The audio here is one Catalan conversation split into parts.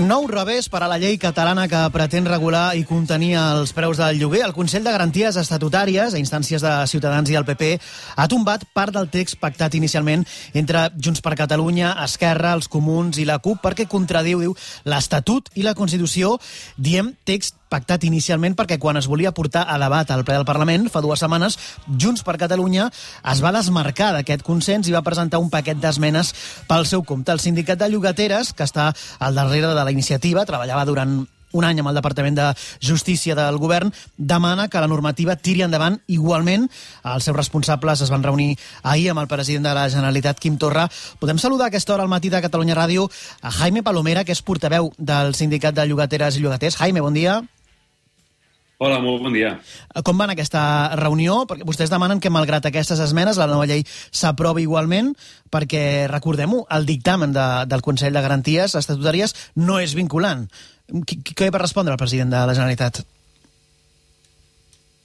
Nou revés per a la llei catalana que pretén regular i contenir els preus del lloguer. El Consell de Garanties Estatutàries, a instàncies de Ciutadans i el PP, ha tombat part del text pactat inicialment entre Junts per Catalunya, Esquerra, els Comuns i la CUP perquè contradiu, diu, l'Estatut i la Constitució. Diem text pactat inicialment perquè quan es volia portar a debat al ple del Parlament, fa dues setmanes, Junts per Catalunya es va desmarcar d'aquest consens i va presentar un paquet d'esmenes pel seu compte. El sindicat de llogateres, que està al darrere de la iniciativa, treballava durant un any amb el Departament de Justícia del Govern, demana que la normativa tiri endavant igualment. Els seus responsables es van reunir ahir amb el president de la Generalitat, Quim Torra. Podem saludar a aquesta hora al matí de Catalunya Ràdio a Jaime Palomera, que és portaveu del Sindicat de Llogateres i Llogaters. Jaime, bon dia. Hola, molt bon dia. Com va aquesta reunió? Perquè vostès demanen que, malgrat aquestes esmenes, la nova llei s'aprovi igualment, perquè, recordem-ho, el dictamen de, del Consell de Garanties Estatutàries no és vinculant. Què va respondre el president de la Generalitat?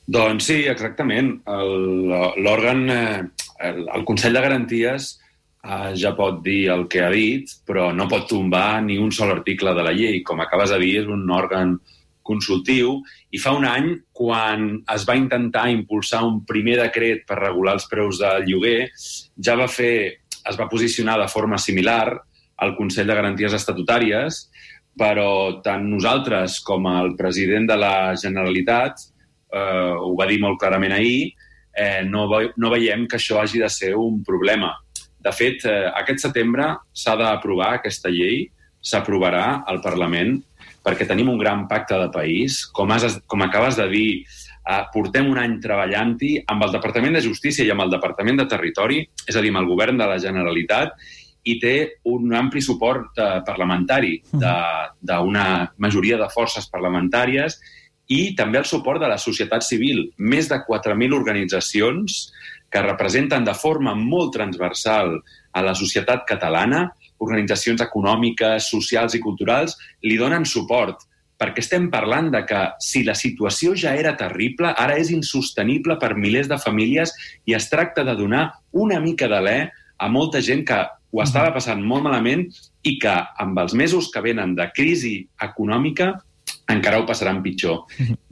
Doncs sí, exactament. L'òrgan, eh, el, el Consell de Garanties eh, ja pot dir el que ha dit, però no pot tombar ni un sol article de la llei. Com acabes de dir, és un òrgan consultiu i fa un any, quan es va intentar impulsar un primer decret per regular els preus del lloguer, ja va fer, es va posicionar de forma similar al Consell de Garanties Estatutàries, però tant nosaltres com el president de la Generalitat, eh, ho va dir molt clarament ahir, eh, no, ve, no veiem que això hagi de ser un problema. De fet, eh, aquest setembre s'ha d'aprovar aquesta llei, s'aprovarà al Parlament perquè tenim un gran pacte de país. Com, has, com acabes de dir, eh, portem un any treballant-hi amb el Departament de Justícia i amb el Departament de Territori, és a dir, amb el govern de la Generalitat, i té un ampli suport eh, parlamentari d'una majoria de forces parlamentàries i també el suport de la societat civil. Més de 4.000 organitzacions que representen de forma molt transversal a la societat catalana organitzacions econòmiques, socials i culturals li donen suport perquè estem parlant de que si la situació ja era terrible, ara és insostenible per milers de famílies i es tracta de donar una mica d'alè a molta gent que ho estava passant molt malament i que amb els mesos que venen de crisi econòmica encara ho passaran pitjor.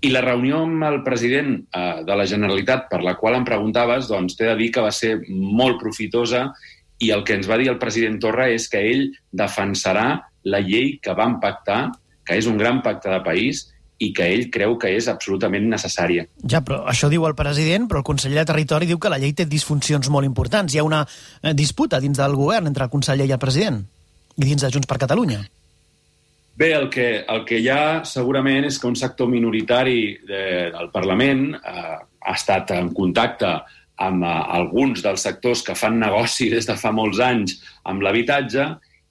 I la reunió amb el president eh, de la Generalitat, per la qual em preguntaves, doncs t'he de dir que va ser molt profitosa i el que ens va dir el president Torra és que ell defensarà la llei que vam pactar, que és un gran pacte de país, i que ell creu que és absolutament necessària. Ja, però això diu el president, però el conseller de Territori diu que la llei té disfuncions molt importants. Hi ha una eh, disputa dins del govern entre el conseller i el president, i dins de Junts per Catalunya. Bé, el que, el que hi ha segurament és que un sector minoritari de, del Parlament eh, ha estat en contacte amb uh, alguns dels sectors que fan negoci des de fa molts anys amb l'habitatge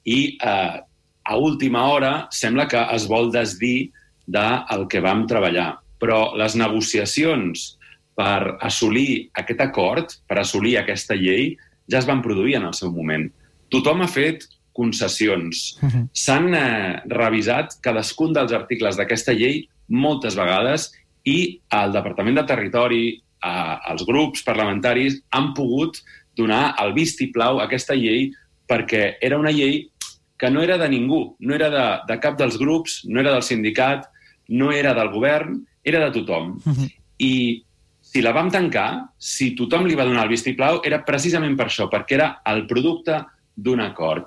i uh, a última hora sembla que es vol desdir del que vam treballar. Però les negociacions per assolir aquest acord, per assolir aquesta llei, ja es van produir en el seu moment. Tothom ha fet concessions. Uh -huh. S'han eh, revisat cadascun dels articles d'aquesta llei moltes vegades i el Departament de Territori, eh, els grups parlamentaris han pogut donar el vistiplau a aquesta llei perquè era una llei que no era de ningú, no era de, de cap dels grups, no era del sindicat, no era del govern, era de tothom. -huh. I si la vam tancar, si tothom li va donar el vistiplau, era precisament per això, perquè era el producte d'un acord.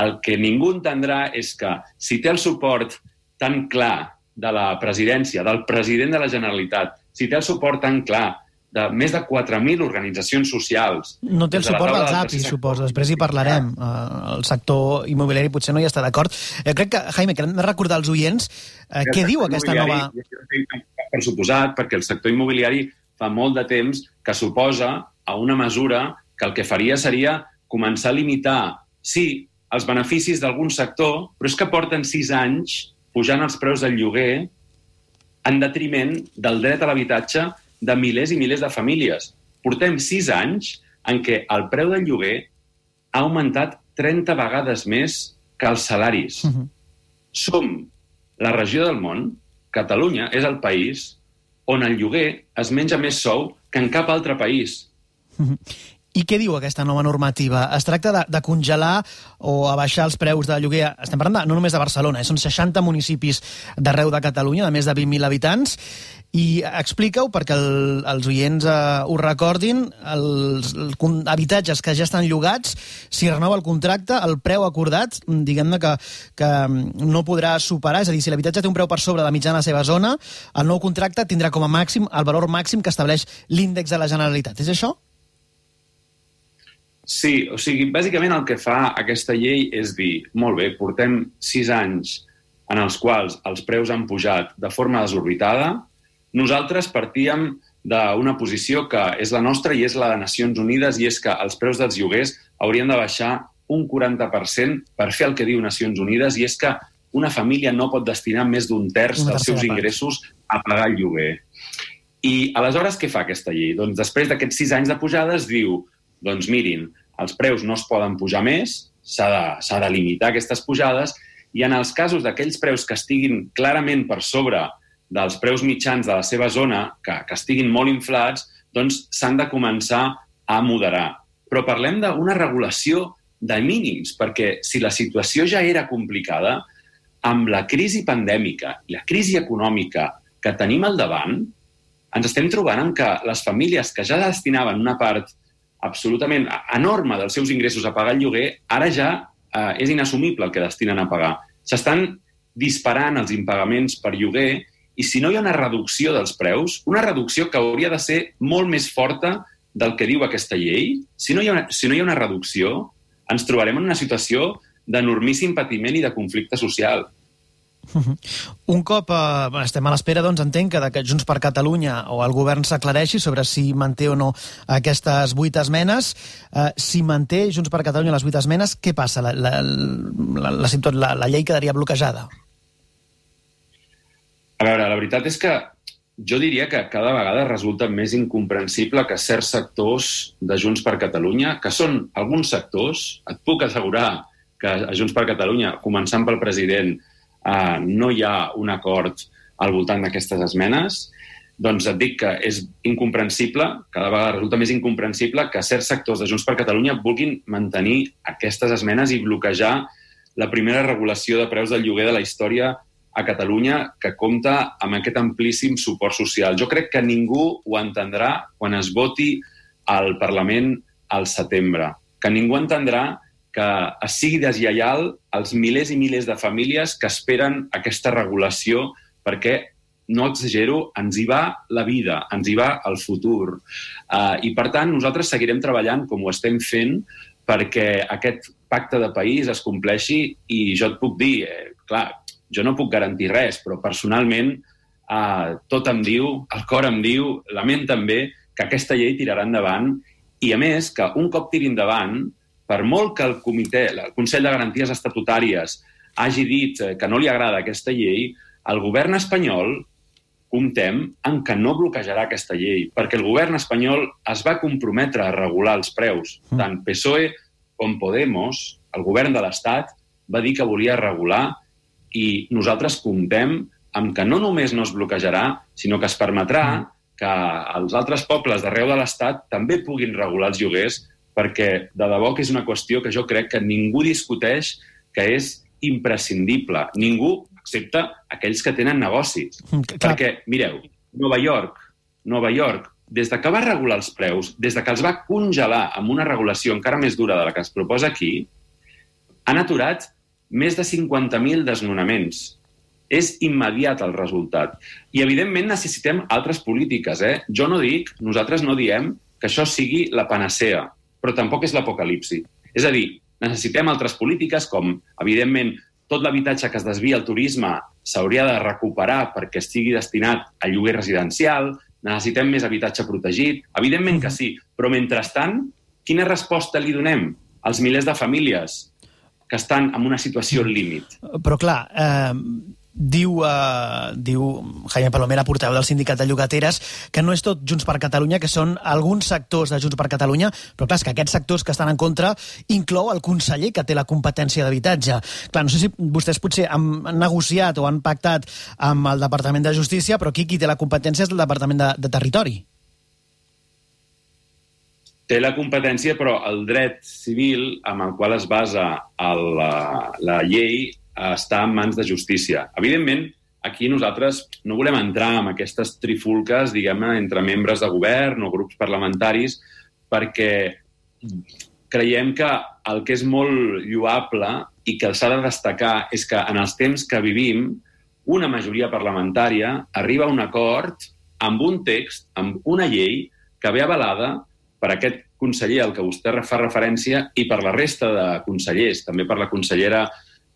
El que ningú entendrà és que si té el suport tan clar de la presidència, del president de la Generalitat, si té el suport tan clar de més de 4.000 organitzacions socials. No té el suport dels APIs, suposo. Després hi parlarem. Uh, el sector immobiliari potser no hi està d'acord. Eh, crec que, Jaime, que hem de recordar als oients eh, què diu aquesta nova... Per suposat, perquè el sector immobiliari fa molt de temps que suposa a una mesura que el que faria seria començar a limitar, sí, els beneficis d'algun sector, però és que porten sis anys pujant els preus del lloguer en detriment del dret a l'habitatge de milers i milers de famílies. Portem sis anys en què el preu del lloguer ha augmentat 30 vegades més que els salaris. Uh -huh. Som la regió del món, Catalunya és el país on el lloguer es menja més sou que en cap altre país. Uh -huh. I què diu aquesta nova normativa? Es tracta de, de congelar o abaixar els preus de lloguer, estem parlant de, no només de Barcelona, eh? són 60 municipis d'arreu de Catalunya, de més de 20.000 habitants, i explica-ho perquè el, els oients eh, ho recordin, els, els habitatges que ja estan llogats, si renova el contracte, el preu acordat, diguem-ne que, que no podrà superar, és a dir, si l'habitatge té un preu per sobre de la mitjana de la seva zona, el nou contracte tindrà com a màxim el valor màxim que estableix l'índex de la Generalitat. És això? Sí, o sigui, bàsicament el que fa aquesta llei és dir, molt bé, portem sis anys en els quals els preus han pujat de forma desorbitada, nosaltres partíem d'una posició que és la nostra i és la de Nacions Unides i és que els preus dels lloguers haurien de baixar un 40% per fer el que diu Nacions Unides i és que una família no pot destinar més d'un terç dels seus ingressos a pagar el lloguer. I aleshores què fa aquesta llei? Doncs després d'aquests sis anys de pujades diu, doncs mirin, els preus no es poden pujar més, s'ha de, de limitar aquestes pujades, i en els casos d'aquells preus que estiguin clarament per sobre dels preus mitjans de la seva zona, que, que estiguin molt inflats, doncs s'han de començar a moderar. Però parlem d'una regulació de mínims, perquè si la situació ja era complicada, amb la crisi pandèmica i la crisi econòmica que tenim al davant, ens estem trobant amb que les famílies que ja destinaven una part absolutament enorme dels seus ingressos a pagar el lloguer, ara ja eh, és inassumible el que destinen a pagar. S'estan disparant els impagaments per lloguer i si no hi ha una reducció dels preus, una reducció que hauria de ser molt més forta del que diu aquesta llei, si no hi ha una, si no hi ha una reducció, ens trobarem en una situació d'enormíssim patiment i de conflicte social. Un cop eh, estem a l'espera, doncs entenc que, que Junts per Catalunya o el govern s'aclareixi sobre si manté o no aquestes vuit esmenes. Eh, si manté Junts per Catalunya les vuit esmenes, què passa? La, la, la, la, la, la llei quedaria bloquejada? A veure, la veritat és que jo diria que cada vegada resulta més incomprensible que certs sectors de Junts per Catalunya, que són alguns sectors, et puc assegurar que a Junts per Catalunya, començant pel president, eh, no hi ha un acord al voltant d'aquestes esmenes, doncs et dic que és incomprensible, cada vegada resulta més incomprensible que certs sectors de Junts per Catalunya vulguin mantenir aquestes esmenes i bloquejar la primera regulació de preus del lloguer de la història a Catalunya que compta amb aquest amplíssim suport social. Jo crec que ningú ho entendrà quan es voti al Parlament al setembre, que ningú entendrà que es sigui deslleial als milers i milers de famílies que esperen aquesta regulació perquè no exagero, ens hi va la vida, ens hi va el futur. Uh, I, per tant, nosaltres seguirem treballant com ho estem fent perquè aquest pacte de país es compleixi i jo et puc dir, eh, clar, jo no puc garantir res, però personalment eh, tot em diu, el cor em diu, la ment també, que aquesta llei tirarà endavant i, a més, que un cop tiri endavant, per molt que el comitè, el Consell de Garanties Estatutàries hagi dit eh, que no li agrada aquesta llei, el govern espanyol comptem en que no bloquejarà aquesta llei, perquè el govern espanyol es va comprometre a regular els preus. Mm. Tant PSOE com Podemos, el govern de l'Estat, va dir que volia regular i nosaltres comptem amb que no només no es bloquejarà, sinó que es permetrà mm. que els altres pobles d'arreu de l'Estat també puguin regular els lloguers, perquè de debò que és una qüestió que jo crec que ningú discuteix que és imprescindible. Ningú, excepte aquells que tenen negocis. Mm, clar. Perquè, mireu, Nova York, Nova York, des de que va regular els preus, des de que els va congelar amb una regulació encara més dura de la que es proposa aquí, han aturat més de 50.000 desnonaments. És immediat el resultat. I, evidentment, necessitem altres polítiques. Eh? Jo no dic, nosaltres no diem que això sigui la panacea, però tampoc és l'apocalipsi. És a dir, necessitem altres polítiques com, evidentment, tot l'habitatge que es desvia al turisme s'hauria de recuperar perquè estigui destinat a lloguer residencial, necessitem més habitatge protegit, evidentment que sí, però mentrestant, quina resposta li donem als milers de famílies que estan en una situació límit. Però clar, eh, diu, eh, diu Jaime Palomera, portaveu del sindicat de llogateres, que no és tot Junts per Catalunya, que són alguns sectors de Junts per Catalunya, però clar, que aquests sectors que estan en contra inclou el conseller que té la competència d'habitatge. Clar, no sé si vostès potser han negociat o han pactat amb el Departament de Justícia, però aquí qui té la competència és el Departament de, de Territori. té la competència, però el dret civil amb el qual es basa el, la, la llei està en mans de justícia. Evidentment, aquí nosaltres no volem entrar en aquestes trifulques, diguem-ne, entre membres de govern o grups parlamentaris, perquè creiem que el que és molt lloable i que s'ha de destacar és que en els temps que vivim, una majoria parlamentària arriba a un acord amb un text, amb una llei que ve avalada per aquest conseller al que vostè fa referència i per la resta de consellers, també per la consellera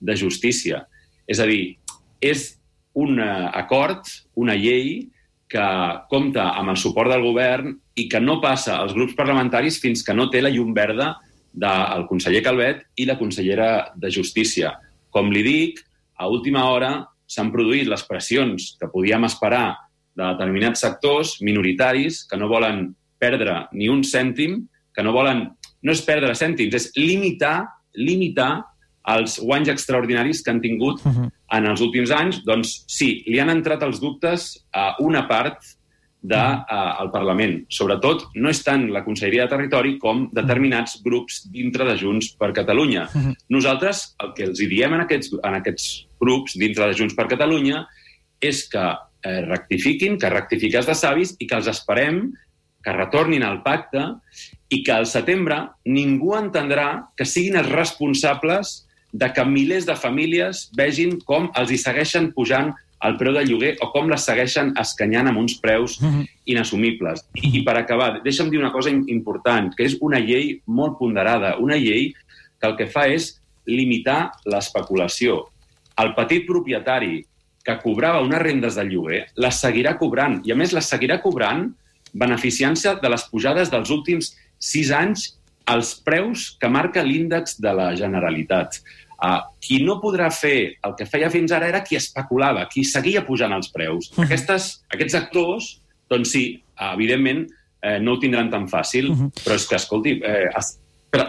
de Justícia. És a dir, és un acord, una llei que compta amb el suport del govern i que no passa als grups parlamentaris fins que no té la llum verda del conseller Calvet i la consellera de Justícia. Com li dic, a última hora s'han produït les pressions que podíem esperar de determinats sectors minoritaris que no volen perdre ni un cèntim, que no volen... No és perdre cèntims, és limitar, limitar els guanys extraordinaris que han tingut uh -huh. en els últims anys. Doncs sí, li han entrat els dubtes a una part del de, uh, Parlament. Sobretot, no és tant la Conselleria de Territori com determinats grups dintre de Junts per Catalunya. Uh -huh. Nosaltres el que els diem en aquests, en aquests grups dintre de Junts per Catalunya és que eh, rectifiquin, que rectifiques de savis i que els esperem que retornin al pacte i que al setembre ningú entendrà que siguin els responsables de que milers de famílies vegin com els hi segueixen pujant el preu del lloguer o com les segueixen escanyant amb uns preus -hmm. inassumibles. I, I per acabar, deixa'm dir una cosa important, que és una llei molt ponderada, una llei que el que fa és limitar l'especulació. El petit propietari que cobrava unes rendes de lloguer les seguirà cobrant, i a més les seguirà cobrant beneficiant-se de les pujades dels últims sis anys als preus que marca l'índex de la Generalitat. Uh, qui no podrà fer el que feia fins ara era qui especulava, qui seguia pujant els preus. Uh -huh. Aquestes, aquests actors, doncs sí, evidentment, eh, no ho tindran tan fàcil, uh -huh. però és que, escolti, eh, es,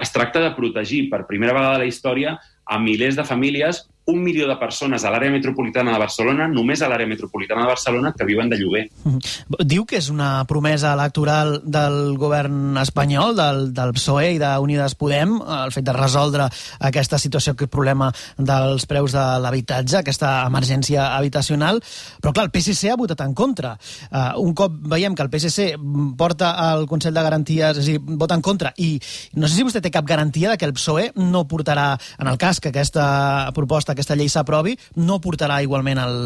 es tracta de protegir per primera vegada a la història a milers de famílies un milió de persones a l'àrea metropolitana de Barcelona, només a l'àrea metropolitana de Barcelona, que viuen de lloguer. Mm-hmm. Diu que és una promesa electoral del govern espanyol, del, del PSOE i d'Unides Podem, el fet de resoldre aquesta situació, aquest problema dels preus de l'habitatge, aquesta emergència habitacional, però clar, el PSC ha votat en contra. Uh, un cop veiem que el PSC porta al Consell de Garanties, és a dir, vota en contra, i no sé si vostè té cap garantia de que el PSOE no portarà, en el cas que aquesta proposta aquesta llei s'aprovi, no portarà igualment el,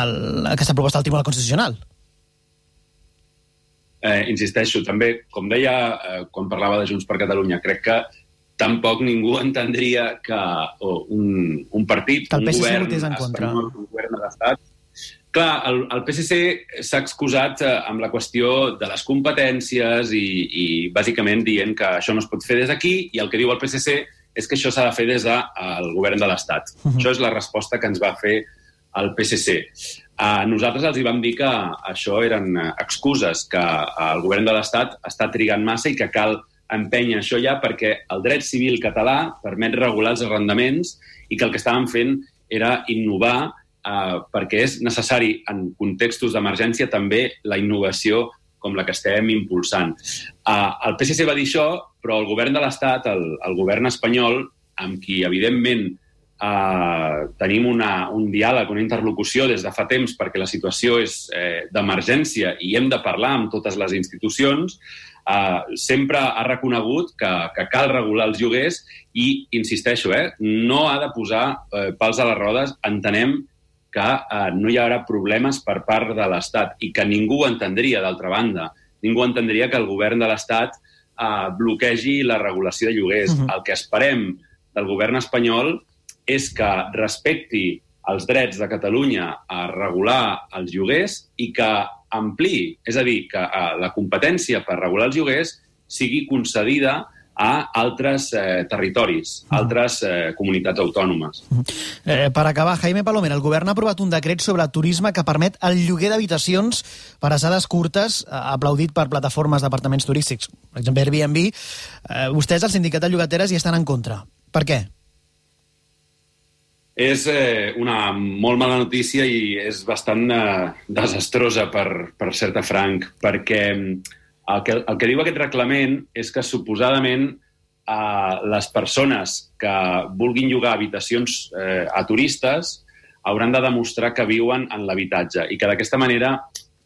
el, aquesta proposta al Tribunal Constitucional. Eh, insisteixo, també, com deia eh, quan parlava de Junts per Catalunya, crec que tampoc ningú entendria que oh, un, un partit, que un govern, espanyol, un govern de l'Estat... Clar, el, el PSC s'ha excusat eh, amb la qüestió de les competències i, i bàsicament dient que això no es pot fer des d'aquí i el que diu el PSC és que això s'ha de fer des del de, govern de l'Estat. Uh -huh. Això és la resposta que ens va fer el PSC. Uh, nosaltres els hi vam dir que això eren excuses, que el govern de l'Estat està trigant massa i que cal empènyer això ja perquè el dret civil català permet regular els arrendaments i que el que estàvem fent era innovar uh, perquè és necessari en contextos d'emergència també la innovació com la que estem impulsant. Uh, el PSC va dir això, però el govern de l'Estat, el, el govern espanyol, amb qui, evidentment, eh, tenim una, un diàleg, una interlocució des de fa temps perquè la situació és eh, d'emergència i hem de parlar amb totes les institucions, eh, sempre ha reconegut que, que cal regular els lloguers i, insisteixo, eh, no ha de posar eh, pals a les rodes. Entenem que eh, no hi haurà problemes per part de l'Estat i que ningú entendria, d'altra banda, ningú entendria que el govern de l'Estat eh, bloquegi la regulació de lloguers. Uh -huh. El que esperem del govern espanyol és que respecti els drets de Catalunya a regular els lloguers i que ampli, és a dir, que eh, la competència per regular els lloguers sigui concedida a altres eh, territoris, altres eh, comunitats autònomes. Eh, per acabar, Jaime Palomer, el govern ha aprovat un decret sobre turisme que permet el lloguer d'habitacions per assades curtes, eh, aplaudit per plataformes d'apartaments turístics, per exemple Airbnb. Eh, vostès, el sindicat de llogateres, hi estan en contra. Per què? És eh, una molt mala notícia i és bastant eh, desastrosa, per, per certa franc, perquè El que, el que diu aquest reglament és que suposadament eh, les persones que vulguin llogar habitacions eh, a turistes hauran de demostrar que viuen en l'habitatge i que d'aquesta manera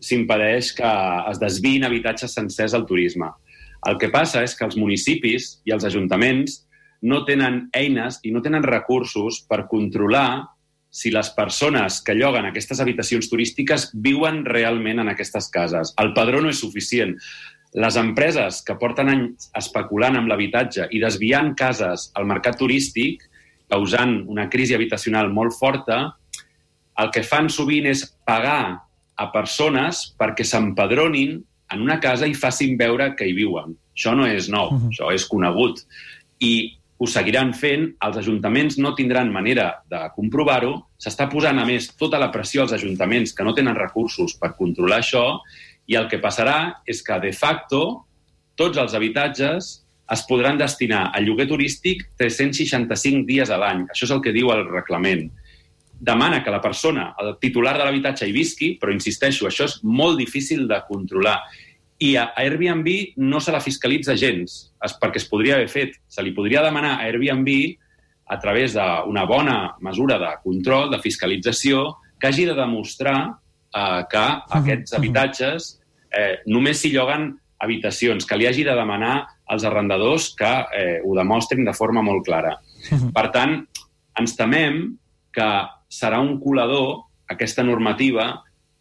s'impedeix que es desviïn habitatges sencers al turisme. El que passa és que els municipis i els ajuntaments no tenen eines i no tenen recursos per controlar si les persones que lloguen aquestes habitacions turístiques viuen realment en aquestes cases. El padró no és suficient. Les empreses que porten anys especulant amb l'habitatge i desviant cases al mercat turístic, causant una crisi habitacional molt forta, el que fan sovint és pagar a persones perquè s'empadronin en una casa i facin veure que hi viuen. Això no és nou, uh -huh. això és conegut. I ho seguiran fent, els ajuntaments no tindran manera de comprovar-ho, s'està posant, a més, tota la pressió als ajuntaments que no tenen recursos per controlar això, i el que passarà és que, de facto, tots els habitatges es podran destinar a lloguer turístic 365 dies a l'any. Això és el que diu el reglament demana que la persona, el titular de l'habitatge, hi visqui, però insisteixo, això és molt difícil de controlar. I a Airbnb no se la fiscalitza gens, és perquè es podria haver fet. Se li podria demanar a Airbnb, a través d'una bona mesura de control, de fiscalització, que hagi de demostrar eh, que aquests habitatges eh, només s'hi lloguen habitacions, que li hagi de demanar als arrendadors que eh, ho demostrin de forma molt clara. Per tant, ens temem que serà un colador, aquesta normativa,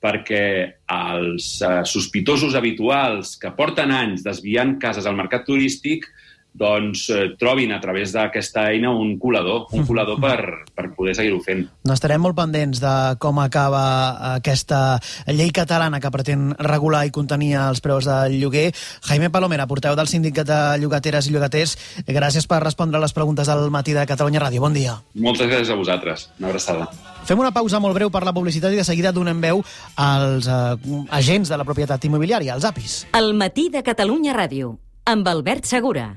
perquè els eh, sospitosos habituals que porten anys desviant cases al mercat turístic doncs eh, trobin a través d'aquesta eina un colador, un colador per, per poder seguir-ho fent. N'estarem molt pendents de com acaba aquesta llei catalana que pretén regular i contenir els preus del lloguer. Jaime Palomera, porteu del Síndic de Llogateres i Llogaters, gràcies per respondre a les preguntes al matí de Catalunya Ràdio. Bon dia. Moltes gràcies a vosaltres. Una abraçada. Fem una pausa molt breu per la publicitat i de seguida donem veu als eh, agents de la propietat immobiliària, als APIs. El matí de Catalunya Ràdio, amb Albert Segura.